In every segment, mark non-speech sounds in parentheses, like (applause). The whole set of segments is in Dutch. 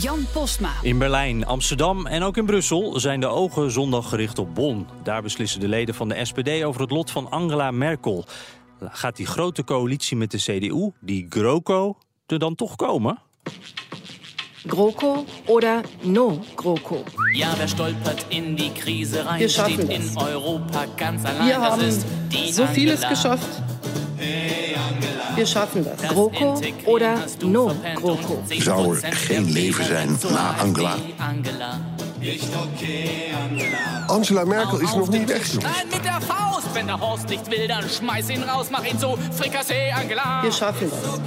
Jan Postma. In Berlijn, Amsterdam en ook in Brussel zijn de ogen zondag gericht op Bonn. Daar beslissen de leden van de SPD over het lot van Angela Merkel. Gaat die grote coalitie met de CDU, die GroKo, er dan toch komen? GroKo oder No GroKo? Ja, wer stolpert in die Krise rein, Wir schaffen steht das. in Europa ganz allein. Wir das haben ist die so vieles geschafft. Wir schaffen das. GroKo oder No GroKo? und 10% Zou er geen leven zijn na Angela? Angela. Merkel is Auf nog den niet Tisch. weg. Nein, mit der Faust. Wenn der Horst nicht will, dann schmeiß ihn raus, mach ihn so Frikassee, Angela. Wir schaffen das.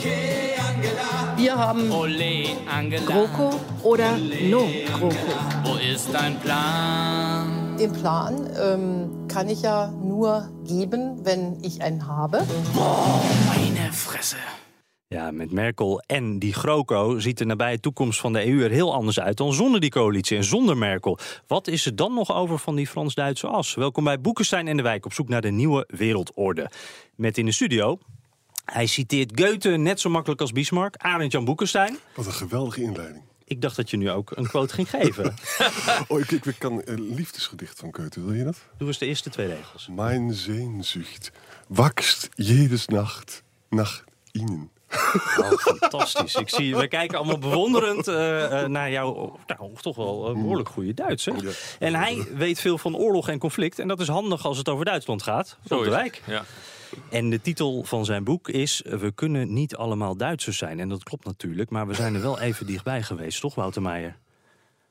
Wir haben Ole, Angela. GroKo oder No GroKo? Wo ist dein Plan? Den Plan ähm, kann ich ja nur geben, wenn ich einen habe. Meine Fresse. Ja, met Merkel en die GroKo ziet de nabije toekomst van de EU er heel anders uit dan zonder die coalitie en zonder Merkel. Wat is er dan nog over van die Frans-Duitse as? Welkom bij Boekenstein en de Wijk op zoek naar de nieuwe wereldorde. Met in de studio, hij citeert Goethe net zo makkelijk als Bismarck, Arend Jan Boekenstein. Wat een geweldige inleiding. Ik dacht dat je nu ook een quote ging geven. (laughs) Oh, ik, ik, ik kan een liefdesgedicht van Goethe. Wil je dat? Doe eens de eerste twee regels. Mijn Sehnsucht wächst jedes Nacht nach ihnen. Oh, fantastisch. Ik zie, we kijken allemaal bewonderend eh, eh, naar jouw nou, toch wel eh, behoorlijk goede Duits. Hè? Ja. En hij weet veel van oorlog en conflict. En dat is handig als het over Duitsland gaat. Zo de wijk. Ja. En de titel van zijn boek is... We kunnen niet allemaal Duitsers zijn. En dat klopt natuurlijk. Maar we zijn er wel even dichtbij geweest, toch Wouter Meijer?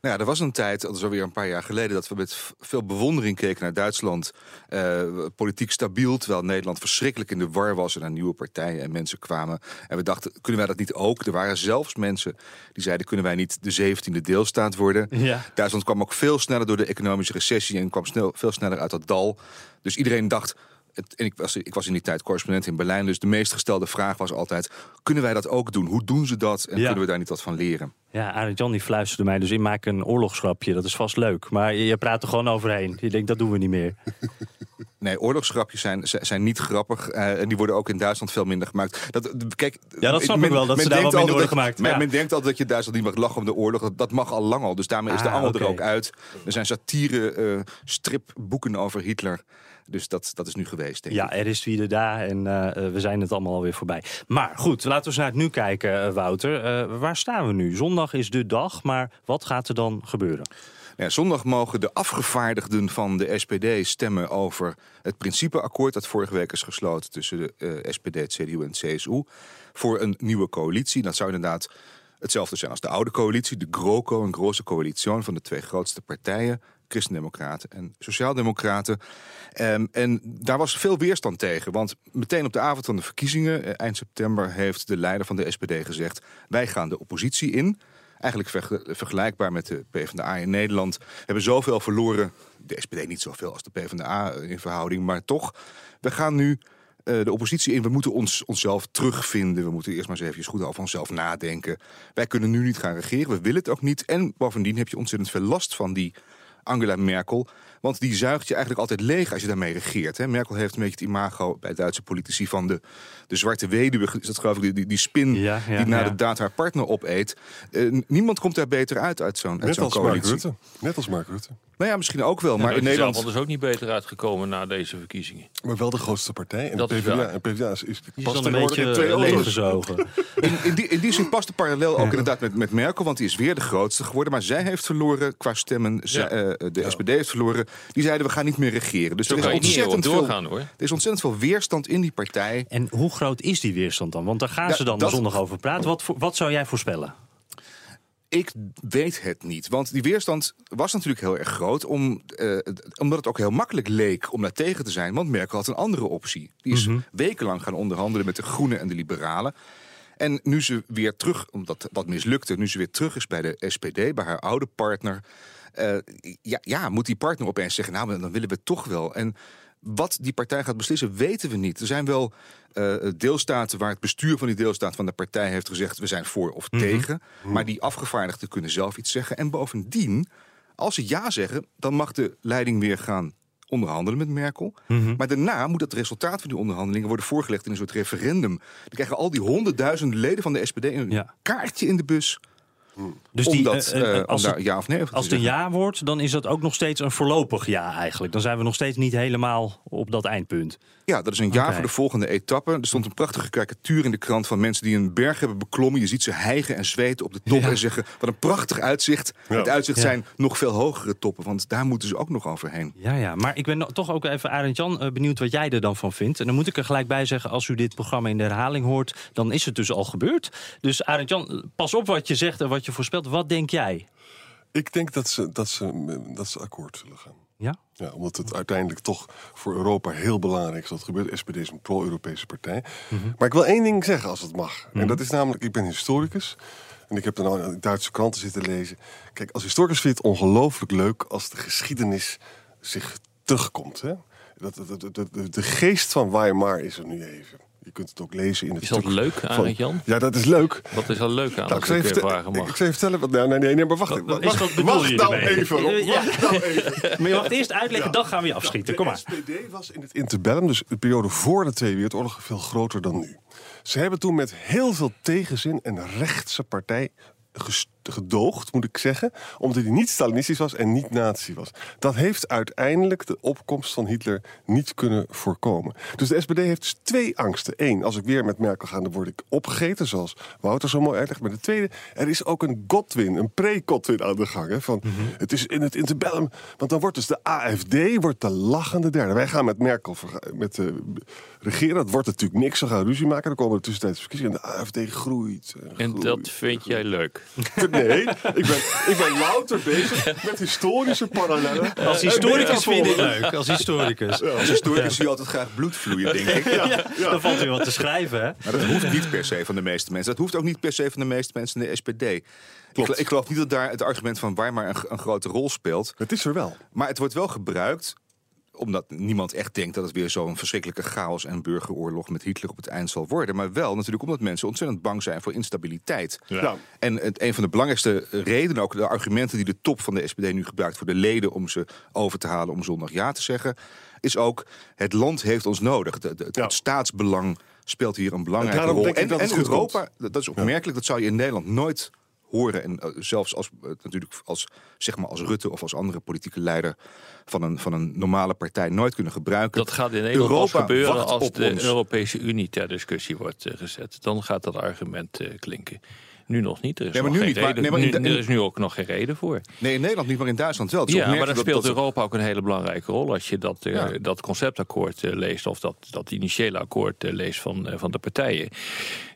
Nou ja, er was een tijd, dat is alweer een paar jaar geleden, dat we met veel bewondering keken naar Duitsland. Eh, politiek stabiel, terwijl Nederland verschrikkelijk in de war was en er nieuwe partijen en mensen kwamen. En we dachten, kunnen wij dat niet ook? Er waren zelfs mensen die zeiden, kunnen wij niet de zeventiende deelstaat worden? Ja. Duitsland kwam ook veel sneller door de economische recessie en kwam snel, veel sneller uit dat dal. Dus iedereen dacht. Het, en ik was, ik was in die tijd correspondent in Berlijn, dus de meest gestelde vraag was altijd: kunnen wij dat ook doen? Hoe doen ze dat? En Ja. kunnen we daar niet wat van leren? Ja, Arend Jan die fluisterde mij dus in. Maak een oorlogsgrapje. Dat is vast leuk. Maar je, je praat er gewoon overheen. Je denkt, dat doen we niet meer. (laughs) Nee, oorlogsgrapjes zijn, zijn niet grappig. eh, en die worden ook in Duitsland veel minder gemaakt. Dat, kijk, Ja, dat snap ik wel, dat ze daar wat minder worden gemaakt. Men, Ja. men denkt altijd dat je Duitsland niet mag lachen om de oorlog. Dat, dat mag al lang al. Dus daarmee is de Ah, angel er ook uit. Er zijn satire, eh, stripboeken over Hitler. Dus dat, dat is nu geweest, denk ik. Ja, er is wie er daar en eh, eh, we zijn het allemaal alweer voorbij. Maar goed, laten we eens naar het nu kijken, eh, Wouter. Waar staan we nu? Zondag is de dag, maar wat gaat er dan gebeuren? Ja, zondag mogen de afgevaardigden van de SPD stemmen over het principeakkoord dat vorige week is gesloten tussen de SPD, het CDU en het CSU voor een nieuwe coalitie. Dat zou inderdaad hetzelfde zijn als de oude coalitie, de GroKo, een grote coalitie van de twee grootste partijen, Christendemocraten en Sociaaldemocraten. Ehm, en daar was veel weerstand tegen, want meteen op de avond van de verkiezingen, eh, eind september, heeft de leider van de SPD gezegd: wij gaan de oppositie in. Eigenlijk verge- vergelijkbaar met de PvdA in Nederland. Hebben zoveel verloren. De SPD niet zoveel als de PvdA in verhouding. Maar toch, we gaan nu eh, de oppositie in. We moeten ons, onszelf terugvinden. We moeten eerst maar eens even goed over onszelf nadenken. Wij kunnen nu niet gaan regeren. We willen het ook niet. En bovendien heb je ontzettend veel last van die Angela Merkel. Want die zuigt je eigenlijk altijd leeg als je daarmee regeert. Hè. Merkel heeft een beetje het imago bij Duitse politici van de, de zwarte weduwe. Is dat geloof ik, die, die, spin Ja, ja, die na ja. de daad haar partner opeet. Eh, niemand komt daar beter uit uit zo'n Mark coalitie. Rutte. Net als Mark Rutte. Nou ja, misschien ook wel. Maar in Nederland... is ook niet beter uitgekomen na deze verkiezingen. Maar wel de grootste partij. En Dat de PvdA, en PvdA is, is past een tegenwoordig in beetje twee auto's. leeggezogen. (laughs) In, in, die, in die zin past de parallel ook inderdaad met, met Merkel, want die is weer de grootste geworden. Maar zij heeft verloren qua stemmen. Zij, eh, de SPD heeft verloren. Die zeiden we gaan niet meer regeren. Dus Zo er is, ontzettend veel, doorgaan hoor. er is ontzettend veel weerstand in die partij. En hoe groot is die weerstand dan? Want daar gaan Ja, ze dan dat- zondag over praten. Wat, wat zou jij voorspellen? Ik weet het niet. Want die weerstand was natuurlijk heel erg groot. Om, eh, omdat het ook heel makkelijk leek om daar tegen te zijn. Want Merkel had een andere optie. Die is wekenlang gaan onderhandelen met de Groenen en de Liberalen. En nu ze weer terug, omdat dat mislukte, nu ze weer terug is bij de SPD, bij haar oude partner. Eh, ja, ja, moet die partner opeens zeggen, nou, dan willen we het toch wel. En wat die partij gaat beslissen, weten we niet. Er zijn wel uh, deelstaten waar het bestuur van die deelstaat van de partij heeft gezegd: we zijn voor of Mhm. tegen. Maar die afgevaardigden kunnen zelf iets zeggen. En bovendien, als ze ja zeggen, dan mag de leiding weer gaan onderhandelen met Merkel. Mhm. Maar daarna moet het resultaat van die onderhandelingen worden voorgelegd in een soort referendum. Dan krijgen al die honderdduizenden leden van de SPD een Ja. kaartje in de bus. Dus om die, dat, eh, eh, eh, als het- ja of nee Als het een zeggen. ja wordt, dan is dat ook nog steeds een voorlopig ja eigenlijk. Dan zijn we nog steeds niet helemaal op dat eindpunt. Ja, dat is een ja Oké. voor de volgende etappe. Er stond een prachtige karikatuur in de krant van mensen die een berg hebben beklommen. Je ziet ze hijgen en zweten op de top Ja. en zeggen: wat een prachtig uitzicht. Ja. Het uitzicht Ja. zijn nog veel hogere toppen, want daar moeten ze ook nog overheen. Ja, ja, maar ik ben no- toch ook even, Arend Jan, eh, benieuwd wat jij er dan van vindt. En dan moet ik er gelijk bij zeggen, als u dit programma in de herhaling hoort, dan is het dus al gebeurd. Dus Arend Jan, pas op wat je zegt en wat je voorspelt. Wat denk jij? Ik denk dat ze, dat, ze, dat ze akkoord zullen gaan. Ja? Ja, omdat het uiteindelijk toch voor Europa heel belangrijk is dat gebeurt. SPD is een pro-Europese partij. Maar ik wil één ding zeggen als het mag. En dat is namelijk, ik ben historicus. En ik heb dan al in Duitse kranten zitten lezen. Kijk, als historicus vind je het ongelooflijk leuk als de geschiedenis zich terugkomt. Hè? Dat, dat, dat- de, de geest van Weimar is er nu even. Je kunt het ook lezen in het Is dat stuk leuk, van- Jan? Ja, dat is leuk. Wat is er leuk aan Nou, ik ik even, vragen ik, mag? ik zou even vertellen. Wat, nou, nee, nee, nee, maar wacht. Wat- wacht, is- wat bedoel wacht je nou even. Ja. Wacht nou (laughs) even. Maar je mag het eerst uitleggen, dan gaan we je afschieten. Kom maar. De SPD was in het interbellum, dus de periode voor de Tweede Wereldoorlog, veel groter dan nu. Ze hebben toen met heel veel tegenzin een rechtse partij ges- gedoogd, moet ik zeggen, omdat hij niet Stalinistisch was en niet nazi was. Dat heeft uiteindelijk de opkomst van Hitler niet kunnen voorkomen. Dus de SPD heeft dus twee angsten. Eén, als ik weer met Merkel ga, dan word ik opgegeten, zoals Wouter zo mooi uitlegt. Maar de tweede, er is ook een Godwin, een pre-Godwin aan de gang. Hè, van, Het is in het interbellum, want dan wordt dus de AFD wordt de lachende derde. Wij gaan met Merkel met, eh, regeren, dat wordt natuurlijk niks. Ze gaan ruzie maken, dan komen er tussentijds verkiezingen en de AFD groeit. en dat vind jij leuk. Nee, ik ben, ik ben louter bezig met historische parallellen. Als historicus vind ik het leuk. Als historicus. Als historicus zie je altijd graag bloed vloeien, denk ik. Ja, (laughs) dan valt weer wat te schrijven, hè? Maar dat hoeft niet per se van de meeste mensen. Dat hoeft ook niet per se van de meeste mensen in de SPD. Ik, ik geloof niet dat daar het argument van Weimar een, een grote rol speelt. Het is er wel. Maar het wordt wel gebruikt omdat niemand echt denkt dat het weer zo'n verschrikkelijke chaos en burgeroorlog met Hitler op het eind zal worden. Maar wel natuurlijk omdat mensen ontzettend bang zijn voor instabiliteit. Ja. En het, een van de belangrijkste redenen, ook de argumenten die de top van de SPD nu gebruikt voor de leden om ze over te halen om zondag ja te zeggen, is ook het land heeft ons nodig. De- de- Ja. Het staatsbelang speelt hier een belangrijke daarom rol. denk ik En, dat en Europa, dat is opmerkelijk, dat zou je in Nederland nooit horen. En eh, zelfs als, eh, natuurlijk als, zeg maar als Rutte of als andere politieke leider van een, van een normale partij nooit kunnen gebruiken. Dat gaat in Nederland Europa gebeuren als de ons. Europese Unie ter discussie wordt eh, gezet. Dan gaat dat argument klinken. Nu nog niet. Er is, Nee, maar nog nu geen niet, maar- reden, nee, maar in nu- de- er is nu ook nog geen reden voor. Nee, in Nederland niet, maar in Duitsland wel. Ja, maar dan speelt dat- dat- Europa ook een hele belangrijke rol. Als je dat, eh, Ja. dat conceptakkoord eh, leest, of dat, dat initiële akkoord eh, leest van, eh, van de partijen,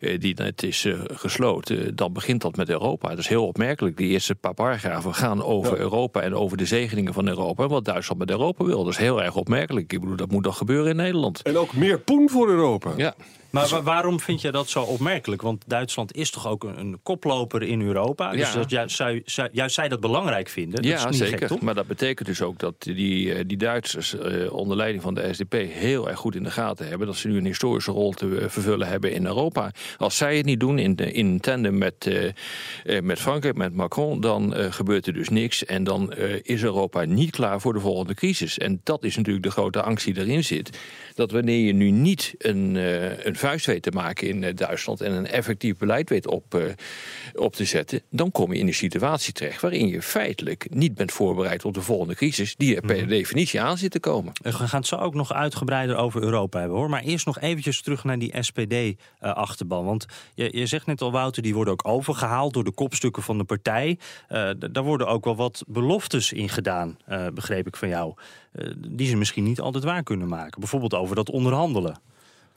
eh, die net is gesloten, dan begint dat met Europa. Dat is heel opmerkelijk. Die eerste paar paragrafen gaan over Europa en over de zegeningen van Europa. En wat Duitsland met Europa wil. Dat is heel erg opmerkelijk. Ik bedoel, dat moet toch gebeuren in Nederland. En ook meer poen voor Europa. Ja. Maar wa- waarom vind je dat zo opmerkelijk? Want Duitsland is toch ook een, een koploper in Europa? Dus Ja. dat juist, juist zij dat belangrijk vinden. dat is Ja, niet zeker. Gek, maar dat betekent dus ook dat die, eh, die Duitsers eh, onder leiding van de SDP heel erg goed in de gaten hebben dat ze nu een historische rol te eh, vervullen hebben in Europa. Als zij het niet doen in, in tandem met, eh, met Frankrijk, met Macron, dan gebeurt er dus niks. En dan is Europa niet klaar voor de volgende crisis. En dat is natuurlijk de grote angst die erin zit. Dat wanneer je nu niet een, eh, een vuist weet te maken in eh, Duitsland en een effectief beleid weet op, eh, op te zetten, dan kom je in een situatie terecht waarin je feitelijk niet bent voorbereid op de volgende crisis, die er per definitie aan zit te komen. We gaan het zo ook nog uitgebreider over Europa hebben hoor. Maar eerst nog eventjes terug naar die SPD-achterban. Want je, je zegt net al, Wouter, die worden ook overgehaald door de kopstukken van de partij. Eh, daar worden ook wel wat beloftes in gedaan, eh, begreep ik van jou. Eh, die ze misschien niet altijd waar kunnen maken. Bijvoorbeeld over dat onderhandelen.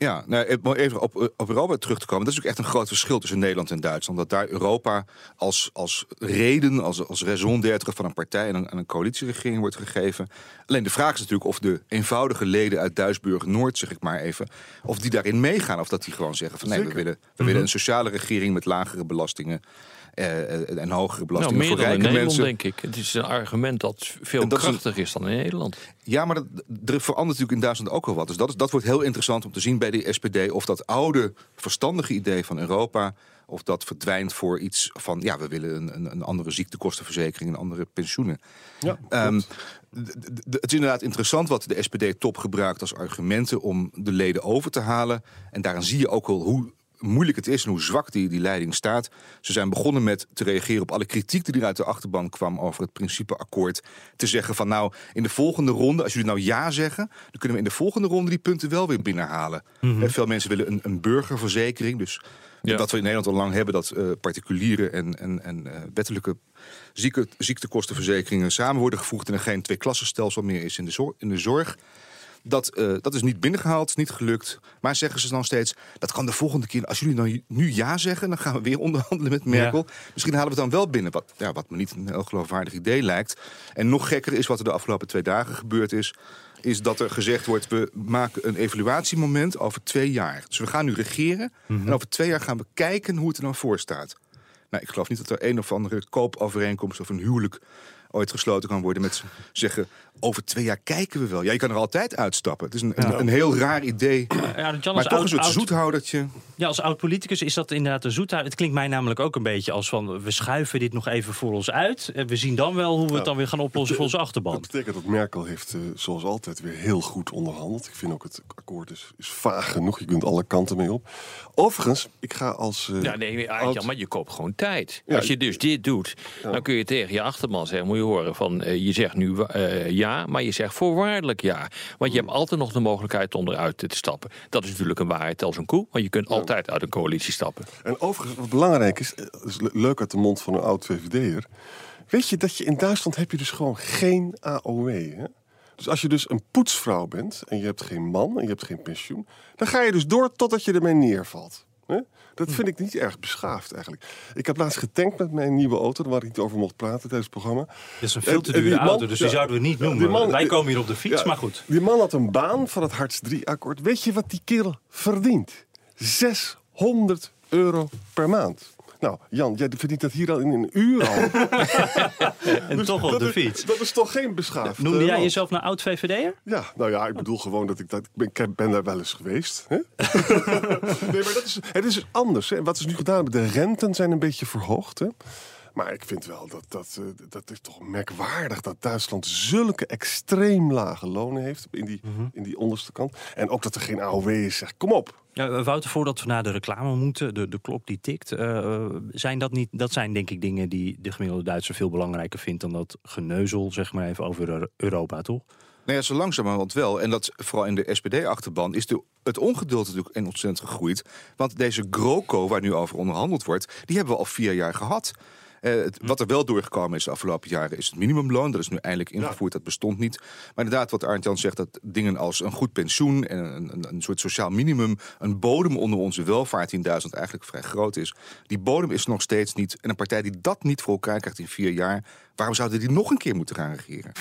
Ja, nou, om even op, op Europa terug te komen. Dat is ook echt een groot verschil tussen Nederland en Duitsland. Dat daar Europa als, als reden, als, als raison d'être van een partij en een, een coalitieregering wordt gegeven. Alleen de vraag is natuurlijk of de eenvoudige leden uit Duisburg-Noord, zeg ik maar even, of die daarin meegaan. Of dat die gewoon zeggen van nee, we willen, we willen een sociale regering met lagere belastingen. Eh, en hogere Nou, belastingen meer voor dan in rijke Nederland, mensen. denk ik. Het is een argument dat veel dat is een- krachtiger is dan in Nederland. Ja, maar dat, er verandert natuurlijk in Duitsland ook wel wat. Dus dat, is, dat wordt heel interessant om te zien bij de SPD... of dat oude, verstandige idee van Europa... of dat verdwijnt voor iets van... ja, we willen een, een, een andere ziektekostenverzekering... en andere pensioenen. Ja, Ehm, het is inderdaad interessant wat de SPD-top gebruikt als argumenten... om de leden over te halen. En daarin zie je ook wel hoe moeilijk het is en hoe zwak die, die leiding staat. Ze zijn begonnen met te reageren op alle kritiek die er uit de achterban kwam over het principeakkoord. Te zeggen van nou, in de volgende ronde, als jullie nou ja zeggen, dan kunnen we in de volgende ronde die punten wel weer binnenhalen. Mhm. Eh, Veel mensen willen een, een burgerverzekering. Dus Ja. dat we in Nederland al lang hebben, dat eh, particuliere en, en, en eh, wettelijke zieke, ziektekostenverzekeringen samen worden gevoegd en er geen tweeklassenstelsel meer is in de zorg. In de zorg. Dat, eh, dat is niet binnengehaald, is niet gelukt. Maar zeggen ze dan steeds, dat kan de volgende keer... als jullie nou nu ja zeggen, dan gaan we weer (laughs) onderhandelen met Merkel. Misschien halen we het dan wel binnen. Wat, ja, wat me niet een heel geloofwaardig idee lijkt. En nog gekker is wat er de afgelopen twee dagen gebeurd is... is dat er gezegd wordt, we maken een evaluatiemoment over twee jaar. Dus we gaan nu regeren en over twee jaar gaan we kijken hoe het er dan voor staat. Nou, ik geloof niet dat er een of andere koopovereenkomst of een huwelijk ooit gesloten kan worden met zeggen over twee jaar kijken we wel. Ja, je kan er altijd uitstappen. Het is een, een, een heel raar idee. Ja, maar toch oud- een soort oud- zoethoudertje. Ja, als oud-politicus is dat inderdaad een zoethoud. Het klinkt mij namelijk ook een beetje als van... we schuiven dit nog even voor ons uit. En we zien dan wel hoe we het dan weer gaan oplossen voor onze achterban. Dat betekent dat Merkel heeft, eh, zoals altijd, weer heel goed onderhandeld. Ik vind ook het akkoord is, is vaag genoeg. Je kunt alle kanten mee op. Overigens, ik ga als... eh, Ja, nee, oud- ja, maar je koopt gewoon tijd. Ja, Als je dus dit doet, dan kun je tegen je achterman zeggen... moet je horen van, eh, je zegt nu eh, ja, maar je zegt voorwaardelijk ja. Want je hebt altijd nog de mogelijkheid om eruit te stappen. Dat is natuurlijk een waarheid als een koe, want je kunt altijd uit een coalitie stappen. En overigens, wat belangrijk is, eh, dat is le- leuk uit de mond van een oud VVD'er. Weet je dat je in Duitsland heb je dus gewoon geen AOW. Hè? Dus als je dus een poetsvrouw bent en je hebt geen man en je hebt geen pensioen, dan ga je dus door totdat je ermee neervalt. Hè? Dat vind ik niet erg beschaafd eigenlijk. Ik heb laatst getankt met mijn nieuwe auto, waar ik niet over mocht praten tijdens het programma. Dit is een veel te en dure man- auto, dus die zouden we niet noemen. die man- Wij komen hier op de fiets, Ja, maar goed. Die man had een baan van het Hartz 3-akkoord. Weet je wat die kerel verdient? 600 euro per maand. Nou, Jan, jij verdient dat hier al in een uur al. (laughs) En toch op de is- fiets. Dat is toch geen beschaafd Noemde jij land? jezelf nou oud-VVD'er? Ja, nou ja, ik bedoel gewoon dat ik dat. Ik ben, ik ben daar wel eens geweest. Hè? (laughs) nee, maar dat is, het is anders. Hè? Wat is nu gedaan? De renten zijn een beetje verhoogd. Hè? Maar ik vind wel dat dat, eh, dat is toch merkwaardig dat Duitsland zulke extreem lage lonen heeft in die, in die onderste kant. En ook dat er geen AOW is. Zeg, kom op. Ja, Wouter, voordat we naar de reclame moeten, de, de klok die tikt, eh, zijn dat niet? Dat zijn denk ik dingen die de gemiddelde Duitser veel belangrijker vindt dan dat geneuzel, zeg maar even over Euro- Europa, toch? Nou ja, zo langzamerhand wel. En dat vooral in de SPD-achterban is de, het ongeduld natuurlijk en ontzettend gegroeid. Want deze GroKo, waar nu over onderhandeld wordt, die hebben we al vier jaar gehad. Eh, het- wat er wel doorgekomen is de afgelopen jaren is het minimumloon. Dat is nu eindelijk ingevoerd, dat bestond niet. Maar inderdaad, wat Arndt Jan zegt, dat dingen als een goed pensioen en een, een, een soort sociaal minimum, een bodem onder onze welvaart in Duitsland eigenlijk vrij groot is, die bodem is er nog steeds niet. En een partij die dat niet voor elkaar krijgt in vier jaar, waarom zouden die nog een keer moeten gaan regeren?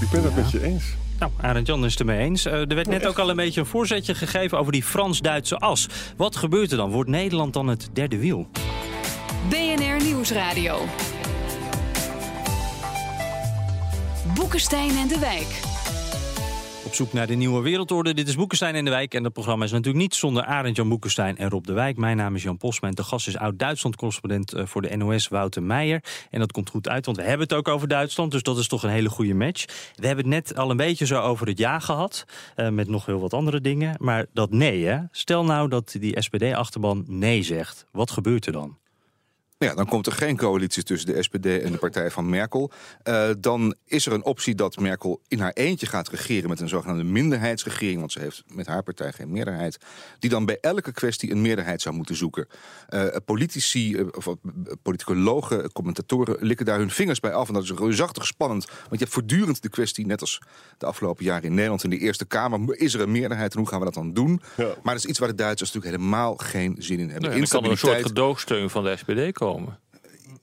Ik ben het met je eens. Nou, Arend Jan is het ermee eens. Eh, er werd net ook al een beetje een voorzetje gegeven over die Frans-Duitse as. Wat gebeurt er dan? Wordt Nederland dan het derde wiel? BNR Nieuwsradio. Boekenstein en de Wijk. Op zoek naar de nieuwe wereldorde. Dit is Boekenstein in de Wijk. En dat programma is natuurlijk niet zonder Arend Jan Boekenstein en Rob de Wijk. Mijn naam is Jan Posma en de gast is oud-Duitsland-correspondent eh, voor de NOS, Wouter Meijer. En dat komt goed uit, want we hebben het ook over Duitsland. Dus dat is toch een hele goede match. We hebben het net al een beetje zo over het ja gehad. eh, met nog heel wat andere dingen. Maar dat nee, hè. Stel nou dat die SPD-achterban nee zegt. Wat gebeurt er dan? Ja, dan komt er geen coalitie tussen de SPD en de partij van Merkel. Eh, dan is er een optie dat Merkel in haar eentje gaat regeren met een zogenaamde minderheidsregering, want ze heeft met haar partij geen meerderheid, die dan bij elke kwestie een meerderheid zou moeten zoeken. Eh, politici, eh, of politicologen, commentatoren likken daar hun vingers bij af en dat is reusachtig spannend, want je hebt voortdurend de kwestie, net als de afgelopen jaren in Nederland in de Eerste Kamer, is er een meerderheid en hoe gaan we dat dan doen? Ja. Maar dat is iets waar de Duitsers natuurlijk helemaal geen zin in hebben. Nee, dan kan er een soort gedoogsteun van de SPD komen.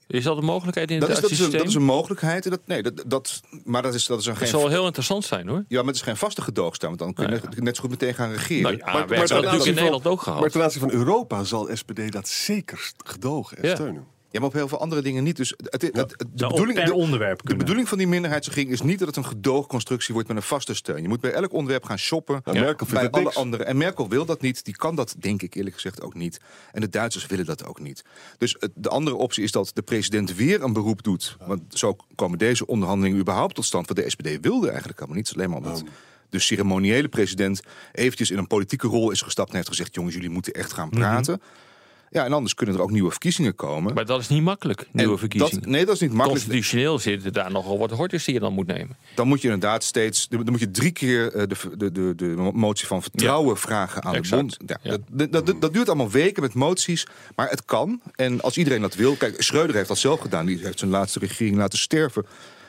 Is dat een mogelijkheid in het dat is, dat, is een, dat is een mogelijkheid. en Dat, nee, dat, dat, maar dat is, dat is een Dat geen. zal wel heel interessant zijn hoor. Ja, maar het is geen vaste gedoogsteun. Want dan kun je net, net zo goed meteen gaan regeren. Nou ja, Maar- we maar hebben dat ten natuurlijk in Nederland ook gehad. Maar ten aanzien van Europa zal SPD dat zeker gedogen en Ja. steunen. Ja, maar op heel veel andere dingen niet. Dus het, het, het- de, bedoeling, per de- onderwerp de bedoeling van die minderheidsregering is niet dat het een gedoogconstructie wordt met een vaste steun. Je moet bij elk onderwerp gaan shoppen. Ja, Merkel vindt bij alle niks. andere. En Merkel wil dat niet. Die kan dat, denk ik eerlijk gezegd, ook niet. En de Duitsers willen dat ook niet. Dus het- de andere optie is dat de president weer een beroep doet. Want zo komen deze onderhandelingen überhaupt tot stand. Wat de SPD wilde eigenlijk helemaal niet. Alleen maar omdat de ceremoniële president eventjes in een politieke rol is gestapt en heeft gezegd: jongens, jullie moeten echt gaan praten. Ja, en anders kunnen er ook nieuwe verkiezingen komen. Maar dat is niet makkelijk, nieuwe En verkiezingen. Dat, nee, dat is niet makkelijk. Constitutioneel zitten daar nogal wat hortes die je dan moet nemen. Dan moet je inderdaad steeds. Dan moet je drie keer eh, de, de, de, de motie van vertrouwen vragen aan exact. de bond. Ja, Ja. Dat, dat, dat, dat duurt allemaal weken met moties. Maar het kan. En als iedereen dat wil. Kijk, Schreuder heeft dat zelf gedaan. Die heeft zijn laatste regering laten sterven.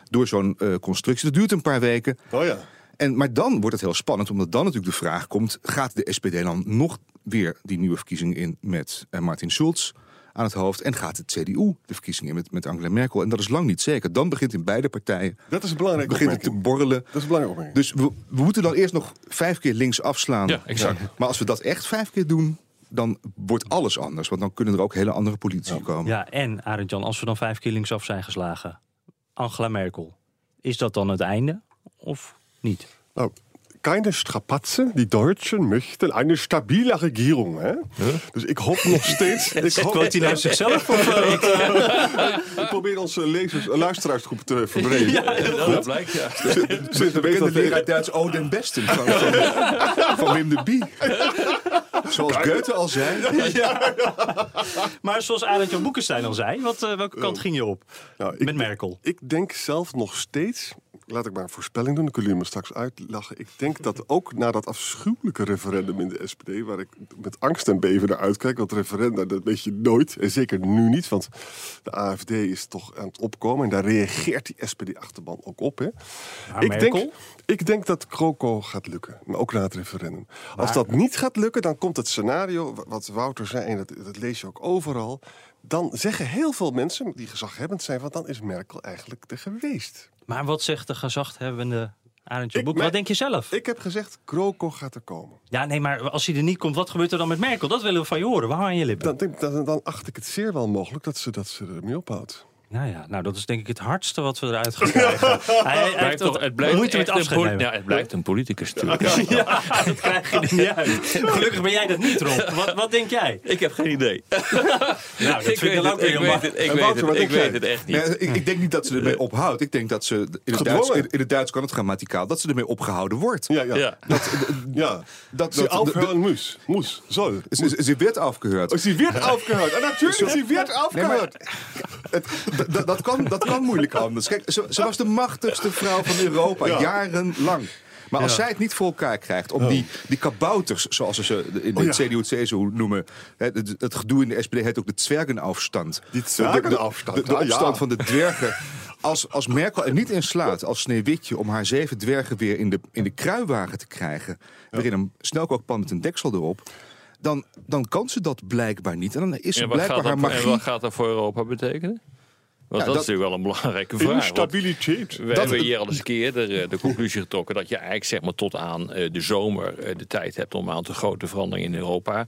Door zo'n eh, constructie. Dat duurt een paar weken. Oh ja. En, maar dan wordt het heel spannend, omdat dan natuurlijk de vraag komt: gaat de SPD dan nog weer die nieuwe verkiezingen in met eh, Martin Schulz aan het hoofd? En gaat het CDU de verkiezingen in met, met Angela Merkel? En dat is lang niet zeker. Dan begint in beide partijen Dat is een belangrijke begint het te borrelen. Dat is een belangrijke opmerking. Dus we, we moeten dan eerst nog vijf keer links afslaan. Ja, exact. Maar als we dat echt vijf keer doen, dan wordt alles anders. Want dan kunnen er ook hele andere politici komen. Ja, en Arend Jan, als we dan vijf keer linksaf zijn geslagen, Angela Merkel, is dat dan het einde of niet? Nou, keine Strapazen. Die Deutschen möchten eine stabile Regierung. Hè? Dus ik hoop nog steeds. (laughs) ik, hoop, Quote hij nou zichzelf? Of, (laughs) ik probeer onze lezers, eh, luisteraarsgroep te verbreden. Dat blijkt, ja. Sinds we We weten dat uit Duits Oh den Besten van, van, van Wim de Bie. Zoals Goethe al zei. maar zoals Arend Jan Boekenstein al zei, wat, eh, welke kant ging je op Nou, ik, met Merkel? ik denk zelf nog steeds. Laat ik maar een voorspelling doen, dan kunnen jullie me straks uitlachen. Ik denk dat ook na dat afschuwelijke referendum in de SPD, waar ik met angst en beven naar uitkijk, want referenda, dat weet je nooit. En zeker nu niet, want de AFD is toch aan het opkomen. En daar reageert die SPD-achterban ook op. Hè. Maar Ik Merkel? denk, ik denk dat Kroko gaat lukken, maar ook na het referendum. Als dat niet gaat lukken, dan komt het scenario, wa- wat Wouter zei, en dat, dat lees je ook overal. Dan zeggen heel veel mensen die gezaghebbend zijn, van dan is Merkel eigenlijk er geweest. Maar wat zegt de gezaghebbende Arend Jan Ik- Boek? Wat denk je zelf? Ik heb gezegd, Kroko gaat er komen. Ja, nee, maar als hij er niet komt, wat gebeurt er dan met Merkel? Dat willen we van je horen. Waar aan je lippen? Dan, denk- dan, dan acht ik het zeer wel mogelijk dat ze, dat ze ermee ophoudt. Nou ja, nou, dat is denk ik het hardste wat we eruit gaan krijgen. (laughs) hij, hij heeft Blijft toch, het blijft moeite met afscheid ja, het blijft een politicus natuurlijk. (laughs) Ja, dat krijg je er niet uit. Gelukkig ben jij dat niet, Rob. Wat, wat denk jij? Ik heb geen idee. (laughs) Nou, dat ik vind ik dan ook het, ik weet het, ik weet Wouter, het, ik weet het echt niet. Ja, ik, ik denk niet dat ze ermee ophoudt. Ik denk dat ze in het. Duits, in, in het Duits kan het grammaticaal, dat ze ermee opgehouden wordt. Ja, ja. Ja. Dat, ja. Dat, Ze dat, aufhören muss. Muss. Soll. ze, ze- ze werd afgekeurd. Oh, wird aufgehört. Ah, natürlich, sie wird Nee, aufgehört. maar het, d- d- dat, kan, dat kan moeilijk anders. Kijk, ze, ze was de machtigste vrouw van Europa, Ja. jarenlang. Maar als Ja. zij het niet voor elkaar krijgt om die, die kabouters, zoals ze ze in de Oh, ja. CDU, CSU noemen. Het, het gedoe in de SPD heet ook de Zwergenaufstand. Die De- De, de, de ah, ja. opstand van de dwergen. Als, als Merkel er niet in slaat, als Sneeuwwitje, om haar zeven dwergen weer in de, in de kruiwagen te krijgen. Weer in een snelkookpan met een deksel erop. Dan, dan kan ze dat blijkbaar niet. En dan is ze blijkbaar haar dat, en magie. wat gaat dat voor Europa betekenen? Want Ja, dat, is natuurlijk wel een belangrijke vraag. Instabiliteit. We hebben hier al eens een keer de, de conclusie getrokken dat je eigenlijk zeg maar, tot aan eh, de zomer eh, de tijd hebt om een aantal grote veranderingen in Europa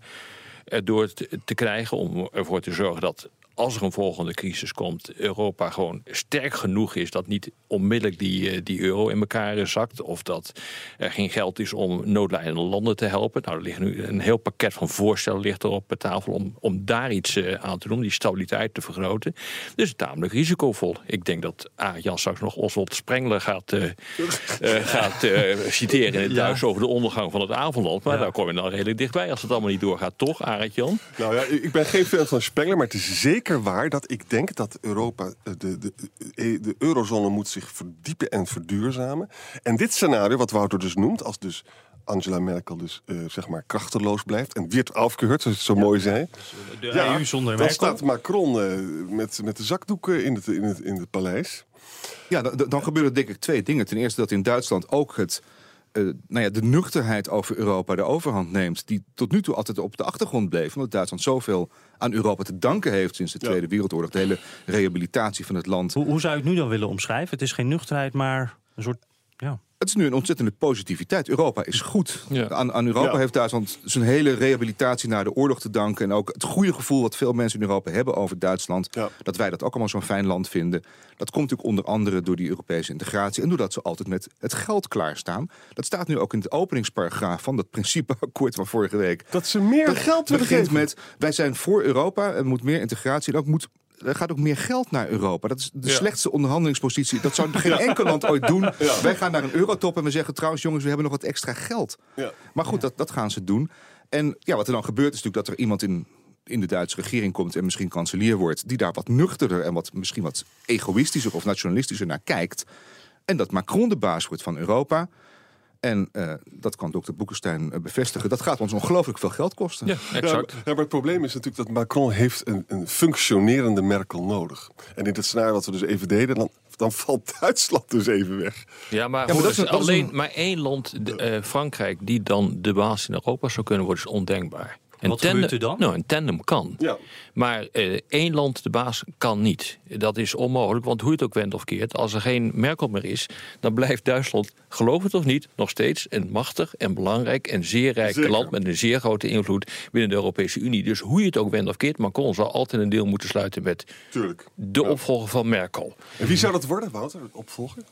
eh, door te krijgen. Om ervoor te zorgen dat als er een volgende crisis komt, Europa gewoon sterk genoeg is dat niet onmiddellijk die, eh, die euro in elkaar eh, zakt. Of dat er geen geld is om noodlijdende landen te helpen. Nou, er ligt nu een heel pakket van voorstellen ligt er op tafel om, om daar iets eh, aan te doen, die stabiliteit te vergroten. Dus tamelijk risicovol. Ik denk dat Aart Jan straks nog Oswald Sprengler gaat, eh, eh, (laughs) gaat eh, citeren in het Ja. Duits over de ondergang van het avondland. Maar Ja. daar kom je dan redelijk dichtbij als het allemaal niet doorgaat, toch, Aart Jan? Nou ja, ik ben geen fan van Spengler, maar het is zeker waar dat ik denk dat Europa, eh, de, de, de, de eurozone moet zich verdiepen en verduurzamen. En dit scenario, wat Wouter dus noemt, als dus Angela Merkel dus eh, zeg maar krachteloos blijft en wird afgehoord, zoals je het zo mooi zei. De EU zonder dan Merkel. staat Macron eh, met, met de zakdoeken in het, in, het, in het paleis. Ja, dan, dan gebeuren denk ik twee dingen. Ten eerste dat in Duitsland ook het, eh, nou ja, de nuchterheid over Europa de overhand neemt. Die tot nu toe altijd op de achtergrond bleef. Omdat Duitsland zoveel aan Europa te danken heeft sinds de Ja. Tweede Wereldoorlog. De hele rehabilitatie van het land. Hoe, hoe zou je het nu dan willen omschrijven? Het is geen nuchterheid, maar een soort... Ja. Het is nu een ontzettende positiviteit. Europa is goed. Ja. Aan, aan Europa Ja. heeft Duitsland zijn hele rehabilitatie na de oorlog te danken. En ook het goede gevoel wat veel mensen in Europa hebben over Duitsland. Ja. Dat wij dat ook allemaal zo'n fijn land vinden. Dat komt natuurlijk onder andere door die Europese integratie. En doordat ze altijd met het geld klaarstaan. Dat staat nu ook in het openingsparagraaf van dat principeakkoord van vorige week. Dat ze meer Dat geld willen begint geven. met wij zijn voor Europa. Er moet meer integratie. En ook moet er gaat ook meer geld naar Europa. Dat is de Ja. slechtste onderhandelingspositie. Dat zou (laughs) geen enkel land ooit doen. Wij gaan naar een eurotop en we zeggen trouwens jongens, we hebben nog wat extra geld. Ja. Maar goed, dat, dat gaan ze doen. En ja, wat er dan gebeurt is natuurlijk dat er iemand in, in de Duitse regering komt en misschien kanselier wordt, die daar wat nuchterder en wat misschien wat egoïstischer of nationalistischer naar kijkt. En dat Macron de baas wordt van Europa. En eh, dat kan dokter Boekenstein eh, bevestigen. Dat gaat ons ongelooflijk veel geld kosten. Ja, Ja, exact. maar, ja, maar het probleem is natuurlijk dat Macron heeft een, een functionerende Merkel nodig. En in het scenario wat we dus even deden, dan, dan valt (laughs) Duitsland dus even weg. Ja, maar, dat is een- dat is alleen een- maar één land, de, eh, Frankrijk, die dan de baas in Europa zou kunnen worden, is ondenkbaar. Een Wat gebeurt er dan? Nou, een tandem kan. Ja. Maar eh, één land de baas kan niet. Dat is onmogelijk, want hoe je het ook wendt of keert, als er geen Merkel meer is, dan blijft Duitsland, geloof het of niet, nog steeds een machtig en belangrijk en zeer rijk Zeker. land met een zeer grote invloed binnen de Europese Unie. Dus hoe je het ook wendt of keert, Macron zal altijd een deel moeten sluiten met Tuurlijk. de opvolger van Merkel. En wie zou dat worden, Wouter, opvolger?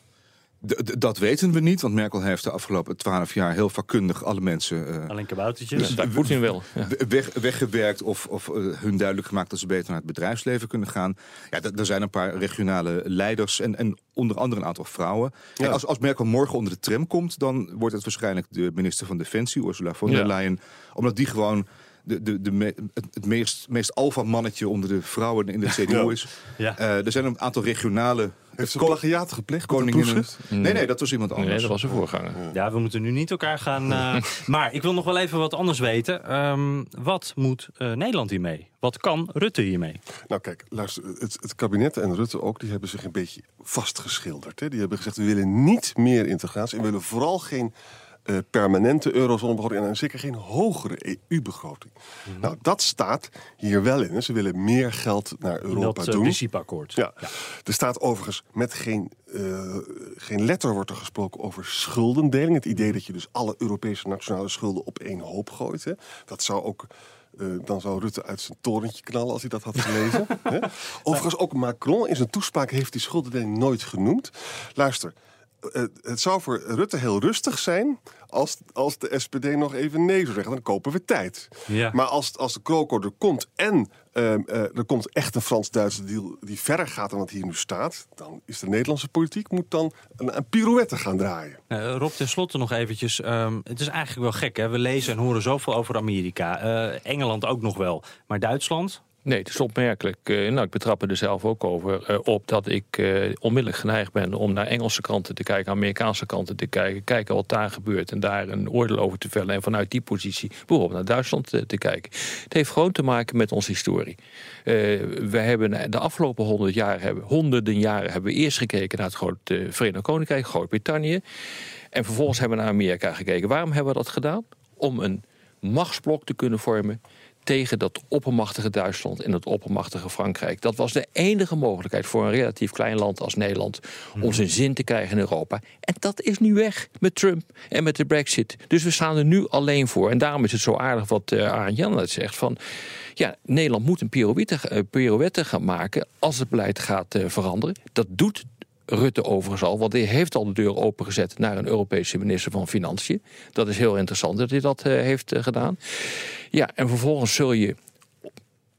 D- dat weten we niet, want Merkel heeft de afgelopen twaalf jaar heel vakkundig alle mensen eh, Alleen kaboutertjes. Poetin wel. Ja. we- weg, weggewerkt of, of eh, hun duidelijk gemaakt dat ze beter naar het bedrijfsleven kunnen gaan. Ja, er zijn een paar regionale leiders en, en onder andere een aantal vrouwen. Ja. En als, als Merkel morgen onder de tram komt, dan wordt het waarschijnlijk de minister van Defensie, Ursula von der Ja. Leyen, omdat die gewoon de, de, de me- het, meest, meest alfa-mannetje onder de vrouwen in de CDU is. Ja. Eh, er zijn een aantal regionale Heeft ze plagiaat gepleegd? koninginnen. proefschrift? Nee, nee, dat was iemand anders. Nee, dat was een voorganger. Ja, we moeten nu niet elkaar gaan. eh, (laughs) maar ik wil nog wel even wat anders weten. Ehm, wat moet eh, Nederland hiermee? Wat kan Rutte hiermee? Nou kijk, luister, het, het kabinet en Rutte ook, die hebben zich een beetje vastgeschilderd. Hè? Die hebben gezegd, we willen niet meer integratie en we willen vooral geen eh, permanente eurozonebegroting en zeker geen hogere EU-begroting. Nou, dat staat hier wel in. Ze willen meer geld naar Europa dat eh, doen. principeakkoord. Ja. er staat overigens met geen, eh, geen letter wordt er gesproken over schuldendeling. Het idee dat je dus alle Europese nationale schulden op één hoop gooit. Hè. Dat zou ook. dan zou Rutte uit zijn torentje knallen als hij dat had gelezen. (laughs) Overigens ook Macron in zijn toespraak heeft die schuldendeling nooit genoemd. Luister, het zou voor Rutte heel rustig zijn als, als de SPD nog even nee zou zeggen. Dan kopen we tijd. Ja. Maar als, als de kroko er komt en ehm, eh, er komt echt een Frans-Duitse deal die verder gaat dan wat hier nu staat, dan is de Nederlandse politiek moet dan een, een pirouette gaan draaien. Eh, Rob, tenslotte nog eventjes. ehm, het is eigenlijk wel gek, hè? We lezen en horen zoveel over Amerika. Eh, Engeland ook nog wel. Maar Duitsland? Nee, het is opmerkelijk. Eh, nou, ik betrap er zelf ook over eh, op dat ik eh, onmiddellijk geneigd ben om naar Engelse kranten te kijken, Amerikaanse kranten te kijken, kijken wat daar gebeurt en daar een oordeel over te vellen. En vanuit die positie bijvoorbeeld naar Duitsland te kijken. Het heeft gewoon te maken met onze historie. We hebben de afgelopen honderd jaar, hebben, honderden jaren, hebben we eerst gekeken naar het groot, eh, Verenigd Koninkrijk, Groot-Brittannië. En vervolgens hebben we naar Amerika gekeken. Waarom hebben we dat gedaan? Om een machtsblok te kunnen vormen tegen dat oppermachtige Duitsland en dat oppermachtige Frankrijk. Dat was de enige mogelijkheid voor een relatief klein land als Nederland om zijn zin te krijgen in Europa. En dat is nu weg met Trump en met de Brexit. Dus we staan er nu alleen voor. En daarom is het zo aardig wat uh, Arend Jan net zegt van ja, Nederland moet een pirouette, uh, pirouette gaan maken als het beleid gaat uh, veranderen. Dat doet Rutte overigens al, want hij heeft al de deur opengezet naar een Europese minister van Financiën. Dat is heel interessant dat hij dat uh, heeft uh, gedaan. Ja, en vervolgens zul je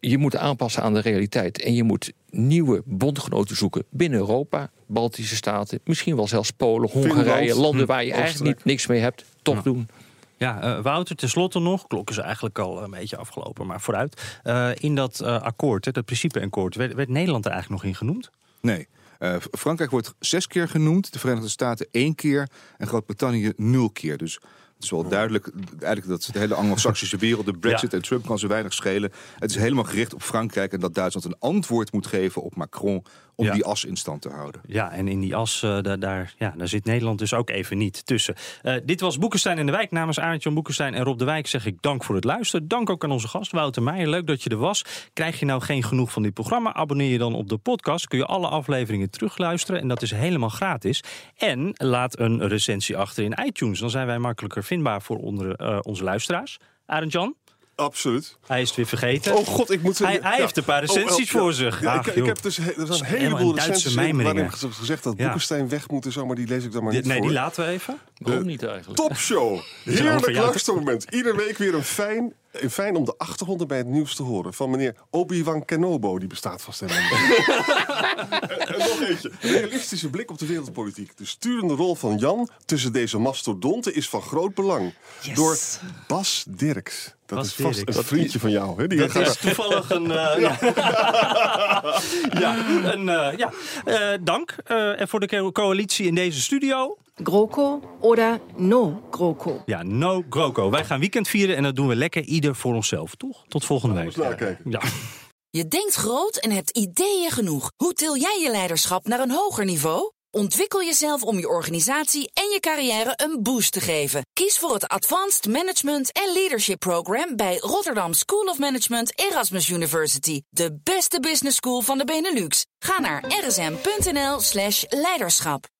je moet aanpassen aan de realiteit en je moet nieuwe bondgenoten zoeken binnen Europa, Baltische staten, misschien wel zelfs Polen, Hongarije, Finland, landen waar je hm, eigenlijk niet, niks mee hebt, toch ja. doen. Ja, uh, Wouter, tenslotte nog, klok is eigenlijk al een beetje afgelopen, maar vooruit. Uh, in dat uh, akkoord, hè, dat principeakkoord, werd, werd Nederland er eigenlijk nog in genoemd? Nee. Uh, Frankrijk wordt zes keer genoemd, de Verenigde Staten één keer en Groot-Brittannië nul keer. Dus is wel duidelijk eigenlijk dat de hele Anglo-Saxische wereld, de Brexit ja. en Trump kan zo weinig schelen. Het is helemaal gericht op Frankrijk en dat Duitsland een antwoord moet geven op Macron om Ja. die as in stand te houden. Ja, en in die as, eh, daar, daar, ja, daar zit Nederland dus ook even niet tussen. Eh, dit was Boekenstein in de Wijk. Namens Arend-Jan Boekenstein en Rob de Wijk zeg ik dank voor het luisteren. Dank ook aan onze gast Wouter Meijer. Leuk dat je er was. Krijg je nou geen genoeg van dit programma? Abonneer je dan op de podcast. Kun je alle afleveringen terugluisteren. En dat is helemaal gratis. En laat een recensie achter in iTunes. Dan zijn wij makkelijker vindbaar voor onder, eh, onze luisteraars. Arend-Jan, Absoluut. hij is het weer vergeten. Oh god, ik moet... Hij- hij heeft een paar recensies ja. voor zich. Ja, Ach, ik, ik heb dus he- er zijn een heleboel recensies waarin ge- gezegd dat Ja. Boekenstein weg moet en zo, maar die lees ik dan maar Die- niet nee, voor. die laten we even. Waarom niet eigenlijk? Topshow. Heerlijk luistermoment. Iedere week weer een fijn, fijn om de achtergronden bij het nieuws te horen. Van meneer Obi-Wan Kenobo. Die bestaat vast helemaal en, (laughs) en nog eentje. Realistische blik op de wereldpolitiek. De sturende rol van Jan tussen deze mastodonten is van groot belang. Door Bas Dirks. Dat Bas is vast Dirks. een vriendje van jou. Hè? Die Dat gaat- is toevallig een. eh, (laughs) ja. (laughs) ja, een, eh, ja. Eh, dank eh, voor de co- coalitie in deze studio. GroKo oder No GroKo. Ja, no GroKo. Wij gaan weekend vieren en dat doen we lekker ieder voor onszelf, toch? Tot volgende week. Ja. Je denkt groot en hebt ideeën genoeg. Hoe til jij je leiderschap naar een hoger niveau? Ontwikkel jezelf om je organisatie en je carrière een boost te geven. Kies voor het Advanced Management en Leadership Program bij Rotterdam School of Management Erasmus University. De beste business school van de Benelux. Ga naar rsm.nl slash leiderschap.